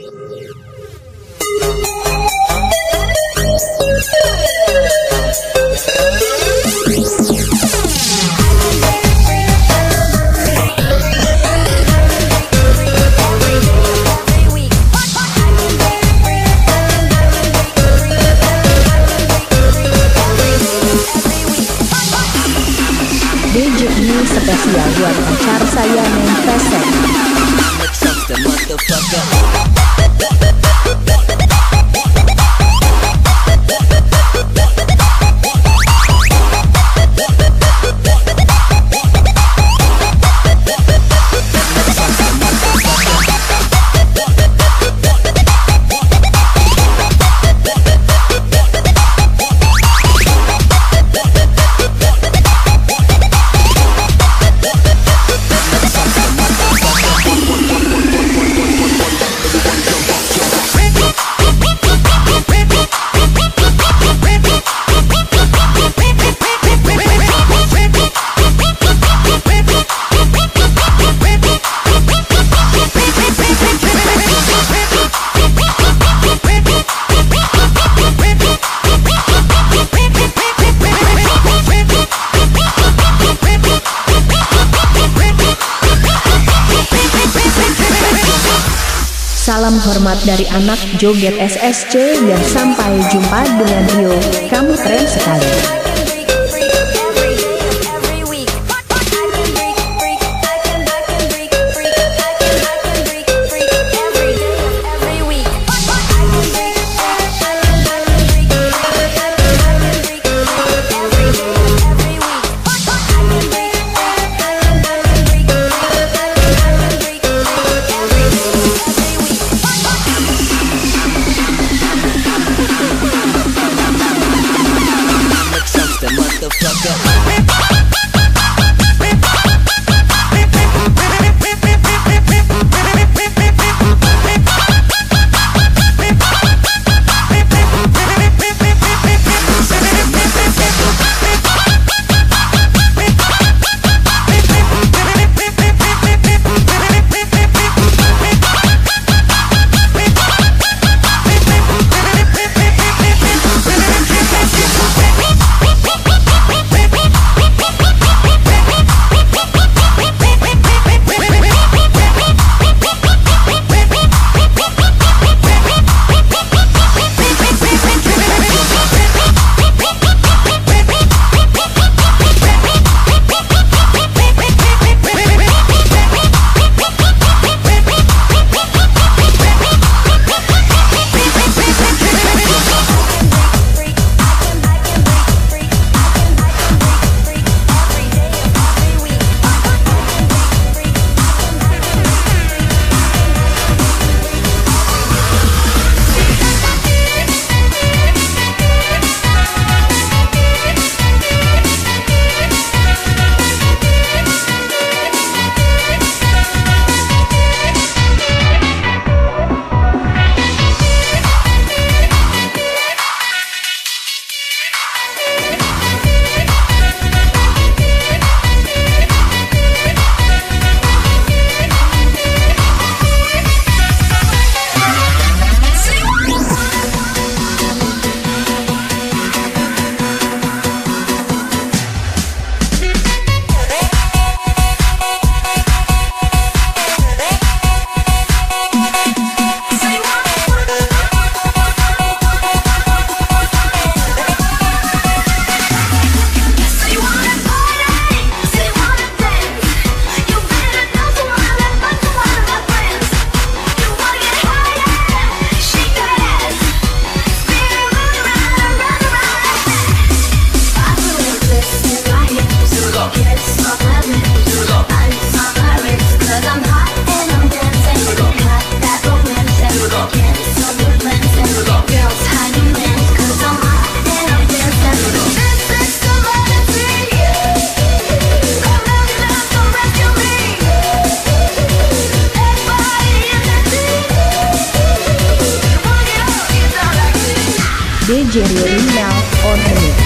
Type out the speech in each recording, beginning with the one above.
よっ! Anak joget SSC dan sampai jumpa dengan Rio. Kamu keren sekali. DJ now on the mix.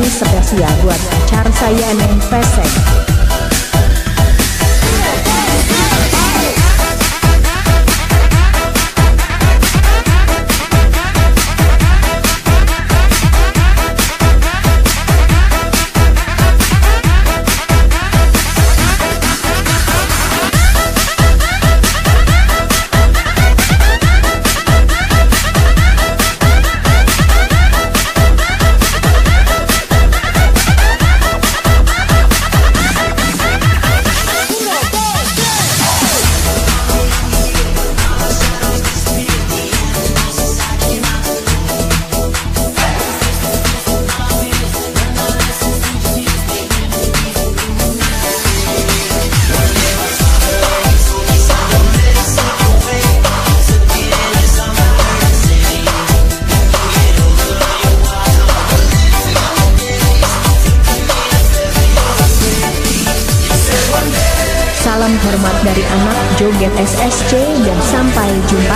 Spesial buat pacar saya Neng Pesek. SSC dan sampai jumpa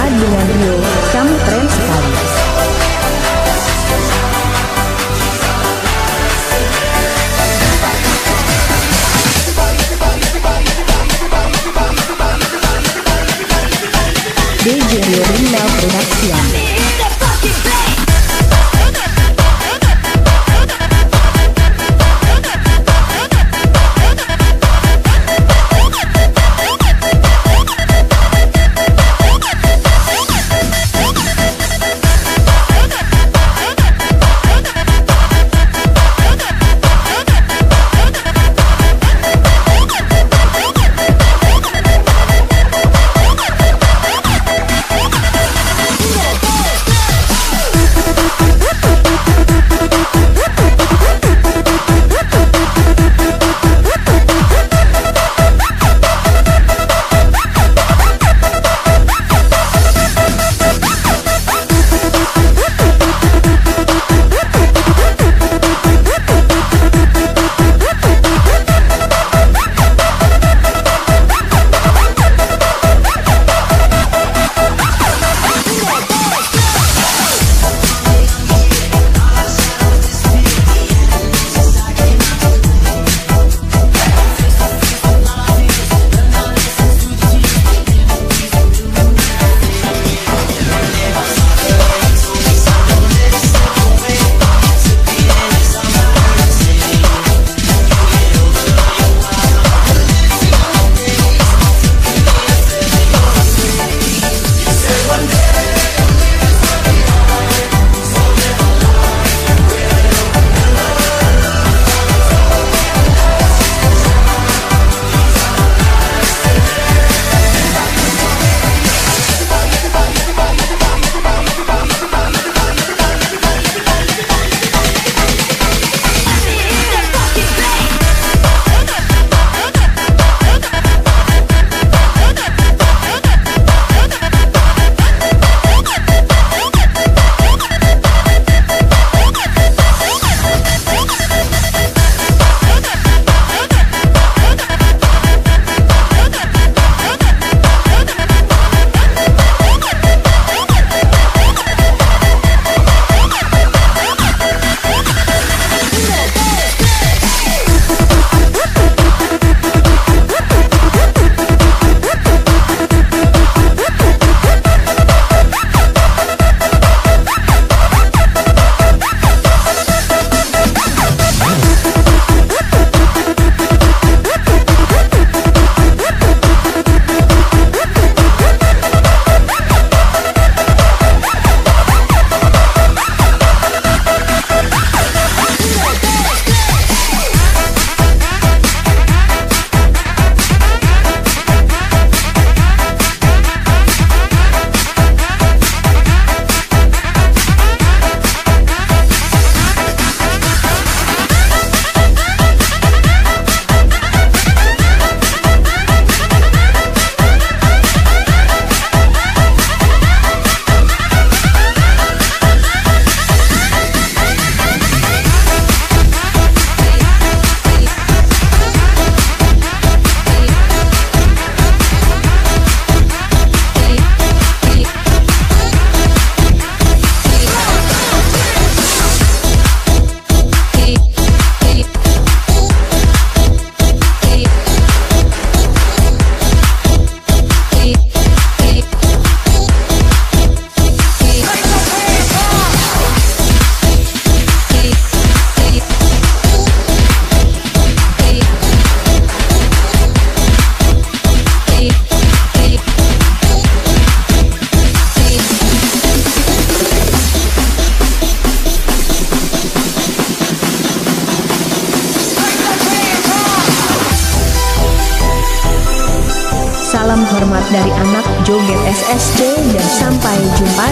SSC dan sampai jumpa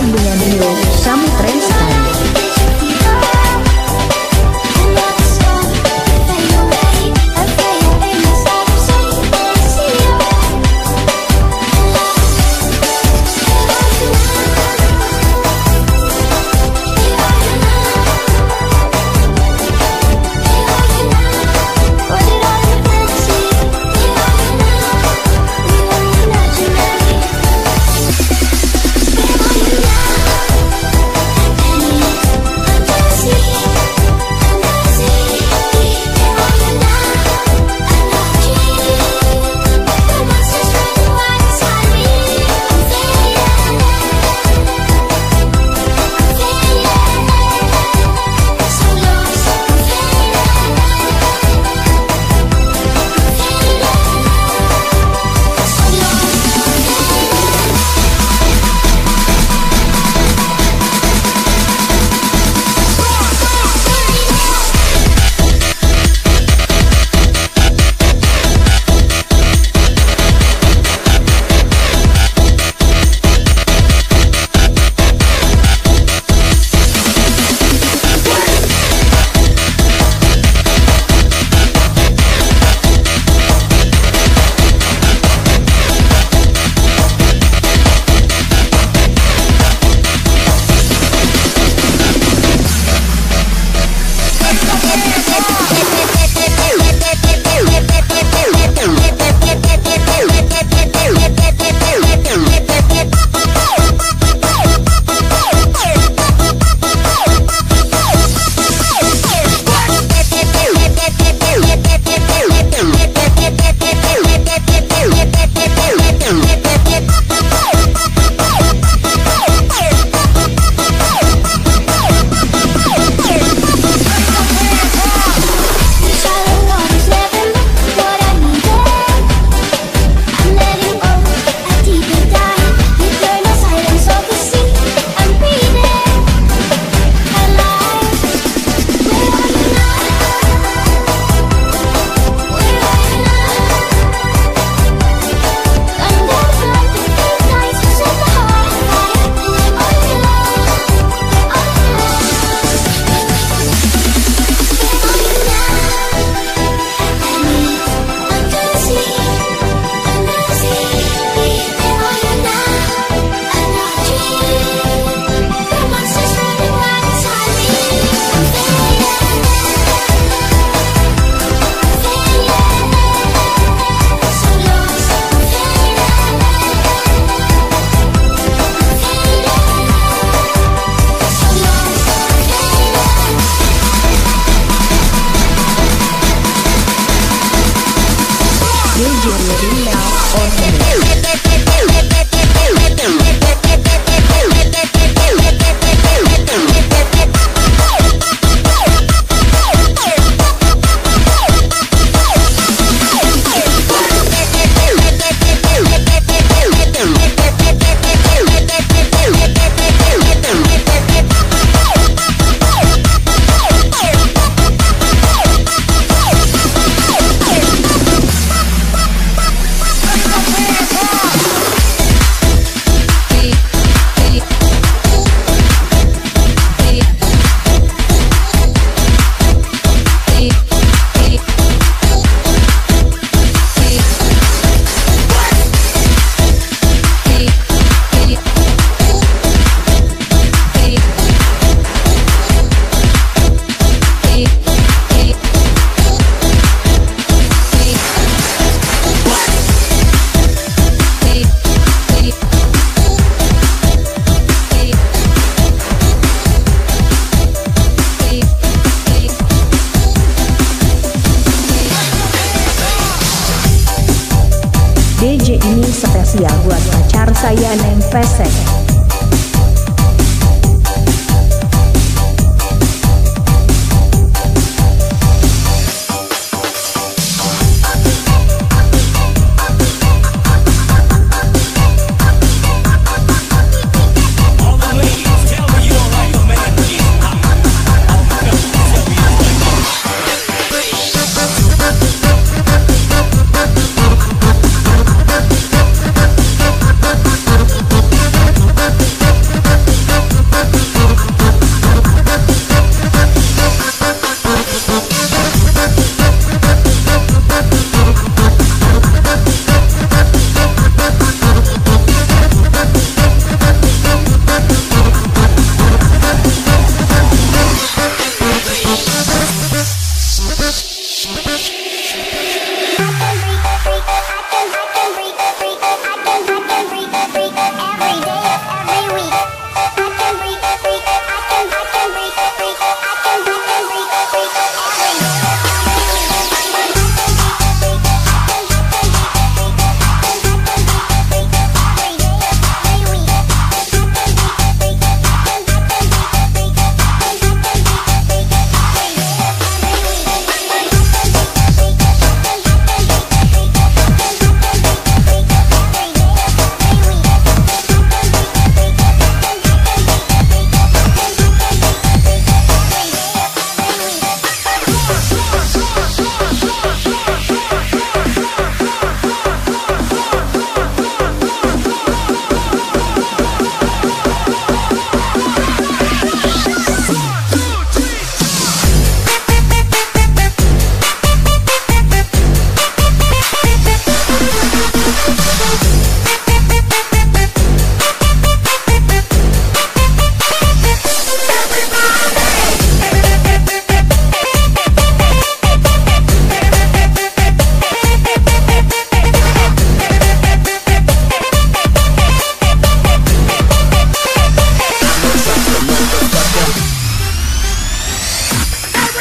Bayaneng Pesek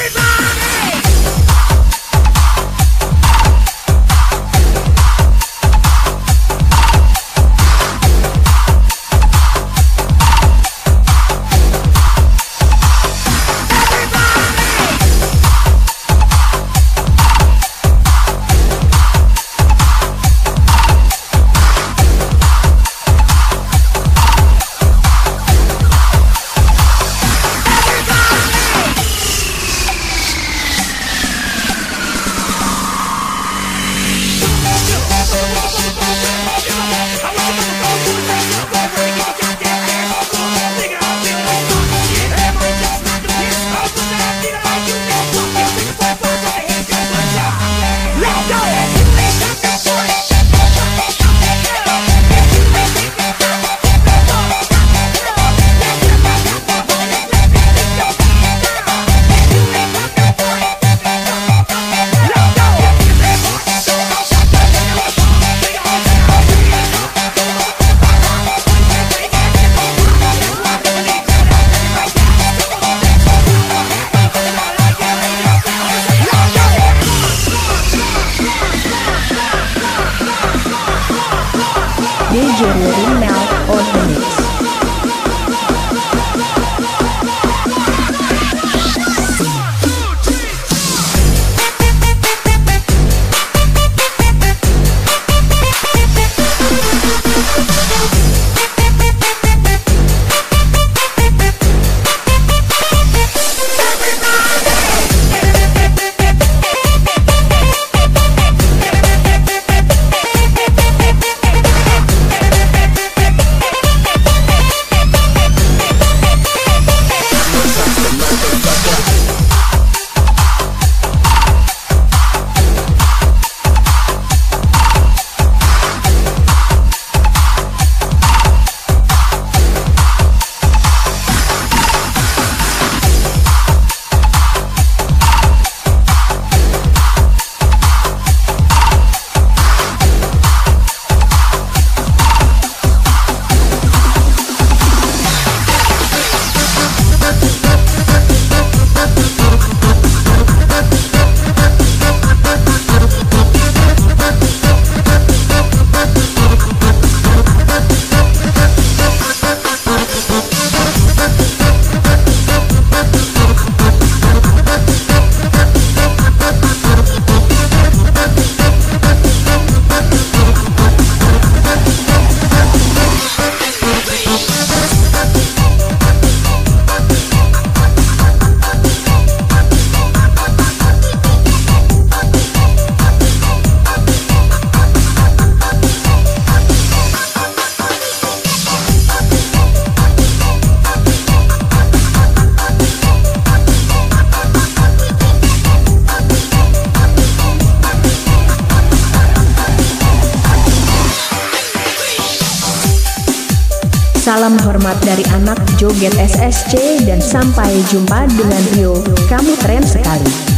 Freedom! Dari anak joget SSC dan sampai jumpa dengan Rio. Kamu keren sekali.